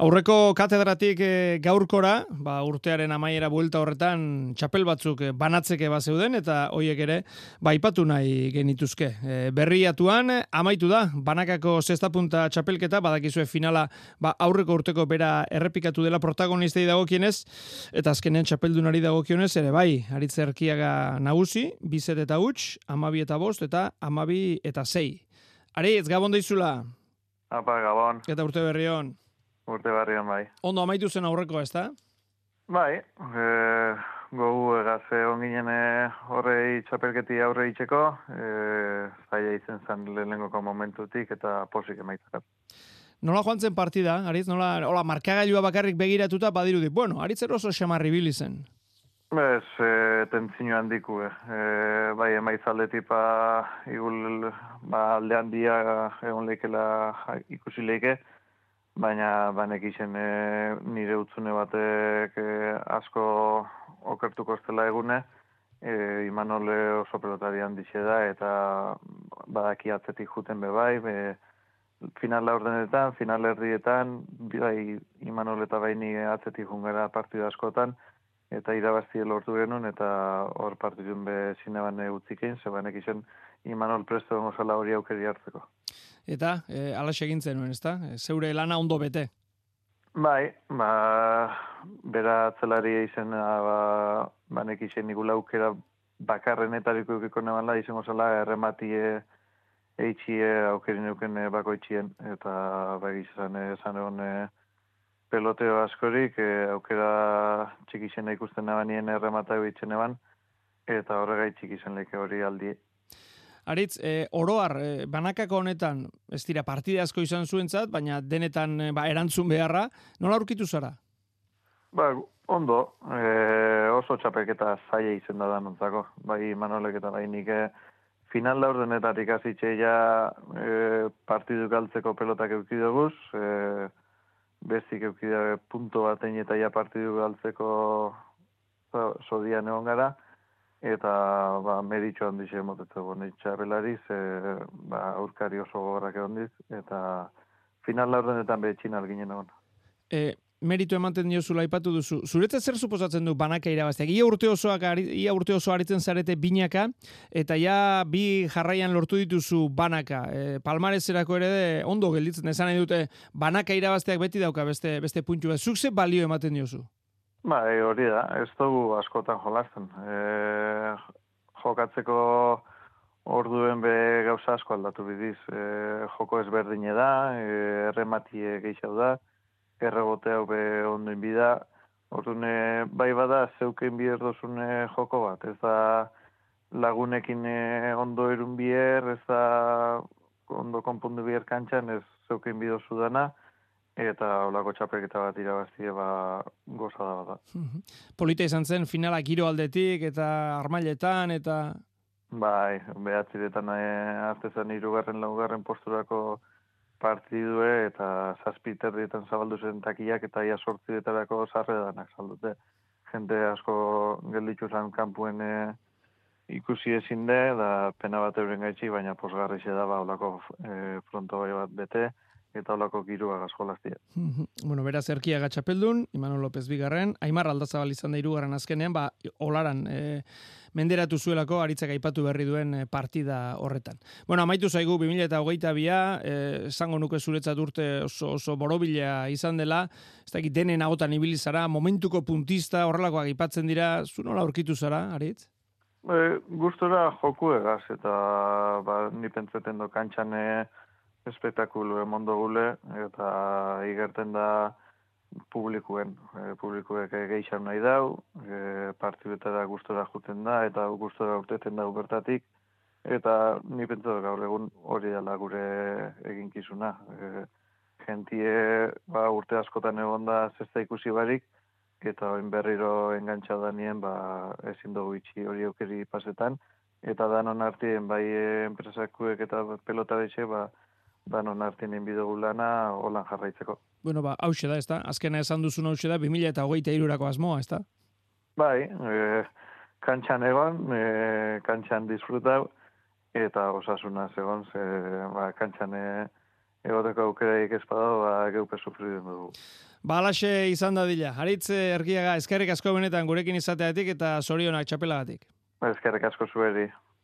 Aurreko katedratik e, gaurkora, ba, urtearen amaiera buelta horretan txapel batzuk e, banatzeke bat zeuden, eta hoiek ere, ba, ipatu nahi genituzke. E, berriatuan, amaitu da, banakako zestapunta txapelketa, badakizue finala ba, aurreko urteko bera errepikatu dela protagonistei dagokienez, eta azkenean txapeldunari dagokionez, ere bai, aritze erkiaga nagusi, bizet eta huts, amabi eta bost, eta amabi eta zei. Ari, ez gabon daizula? Apa, gabon. Eta urte berrion? Urte barrian bai. Ondo amaitu zen aurreko, ez da? Bai, e, gogu egaze onginen horrei txapelketi aurre itxeko, e, zaila izen zen lehenengoko momentutik eta posik emaitzakat. Nola joan zen partida, Aritz? Nola, hola, markagailua bakarrik begiratuta badirudi. Bueno, Aritz oso xamarri zen. Bez, e, tentzino handiku, e, bai, emaitzaldetik pa, igul, ba, aldean dia egon leikela ikusi leike, baina banek izen e, nire utzune batek e, asko okertuko estela egune, e, Imanole oso pelotari handixe da, eta badaki atzetik juten bebai, be, final laurdenetan, final herrietan, bai Imanol eta baini atzetik jungera partida askotan, eta irabazti lortu genuen, eta hor partidun be zineban utzikein, zebanek izen Imanol presto gozala hori aukeri hartzeko. Eta, e, ala segin zenuen, ezta? E, zeure lana ondo bete? Bai, ba, bera atzelari izen, ba, banek izen nigula aukera bakarren etariko eukiko nebala, izen gozala errematie eitxie aukerin euken e, bako itxien, eta bai izan esan egon e, peloteo askorik, e, aukera txikizena ikusten nebanien erremata eban, eta horregai txikizen leke hori aldi Aritz, e, oroar, e, banakako honetan, ez dira, partide asko izan zuentzat, baina denetan e, ba, erantzun beharra, nola aurkitu zara? Ba, ondo, e, oso txapeketa zaila izen da danontzako, bai Manolek eta bai nik final laur denetarik azitxe ja e, partidu galtzeko pelotak eukidoguz, e, bezik eukidea punto batein eta ja partidu galtzeko zodian egon gara, eta ba, meritxo handixe motetze bone txabelari, ze ba, aurkari oso gogorrak egon diz, eta final laurdenetan behetxin alginen egon. E, meritu ematen diozula ipatu duzu. Zuretzat zer suposatzen du banaka irabazteak? Ia urte osoak ia urte oso aritzen zarete binaka eta ja bi jarraian lortu dituzu banaka. E, palmarezerako ere ondo gelditzen esan nahi dute banaka irabazteak beti dauka beste beste puntu bat. Zuk ze balio ematen diozu? Ba, e, hori da, ez dugu askotan jolasten. E, jokatzeko orduen be gauza asko aldatu bidiz. E, joko ezberdine da, e, errematie gehiago da, errebote hau be ondoin bida. Ordune, bai bada, zeuken bier dozune joko bat. Ez da lagunekin ondo erun bier, ez da ondo konpondu bier kantxan, ez zeuken bidozu dana eta olako txapelketa bat irabaztie ba goza da da. Mhm. Polita izan zen finala giro aldetik eta armailetan eta bai, behatziretan eh artezan hirugarren laugarren posturako partidue eta zazpiterrietan zabaldu zen takiak eta ia sortziretarako sarredanak saldute. Jente asko gelditu zen kanpuen e, ikusi ezin de, da pena bat euren gaitxi, baina posgarri da ba olako e, fronto bai bat bete eta holako girua gaskolastia. bueno, beraz erkia gatxapeldun, Imanol López Bigarren, Aimar Aldazabal izan da irugarren azkenean, ba, olaran e, menderatu zuelako aritzak aipatu berri duen e, partida horretan. Bueno, amaitu zaigu 2000 eta hogeita bia, e, esango nuke zuretzat urte oso, oso borobila izan dela, ez dakit denen agotan ibilizara, momentuko puntista horrelakoak aipatzen dira, zu nola aurkitu zara, aritz? E, gustora joku egaz, eta ba, ni pentseten do kantxane, espektakulu emondo gule, eta igerten da publikuen, e, publikuek geixan nahi dau, e, partibetara gustora juten da, eta gustora urteten da bertatik, eta ni pentsa gaur egun hori dela gure eginkizuna. E, gentie ba, urte askotan egon da zesta ikusi barik, eta oin berriro engantza da nien, ba, ezin dugu itxi hori aukeri pasetan, eta danon artien bai enpresakuek eta pelota betxe, ba, danon artien inbidugu lana holan jarraitzeko. Bueno, ba, hau da, ez da? Azkena esan duzun hau da, 2000 eta hogeita irurako asmoa, ez da? Bai, e, kantxan egon, e, kantxan disfrutau, eta osasuna egon, ze, ba, kantxan e, egoteko aukeraik ez badago, ba, geupe sufriden dugu. Ba, alaxe izan da dila. Haritz ergiaga, eskerrik asko benetan gurekin izateatik eta zorionak txapelagatik. Eskerrik asko zueri.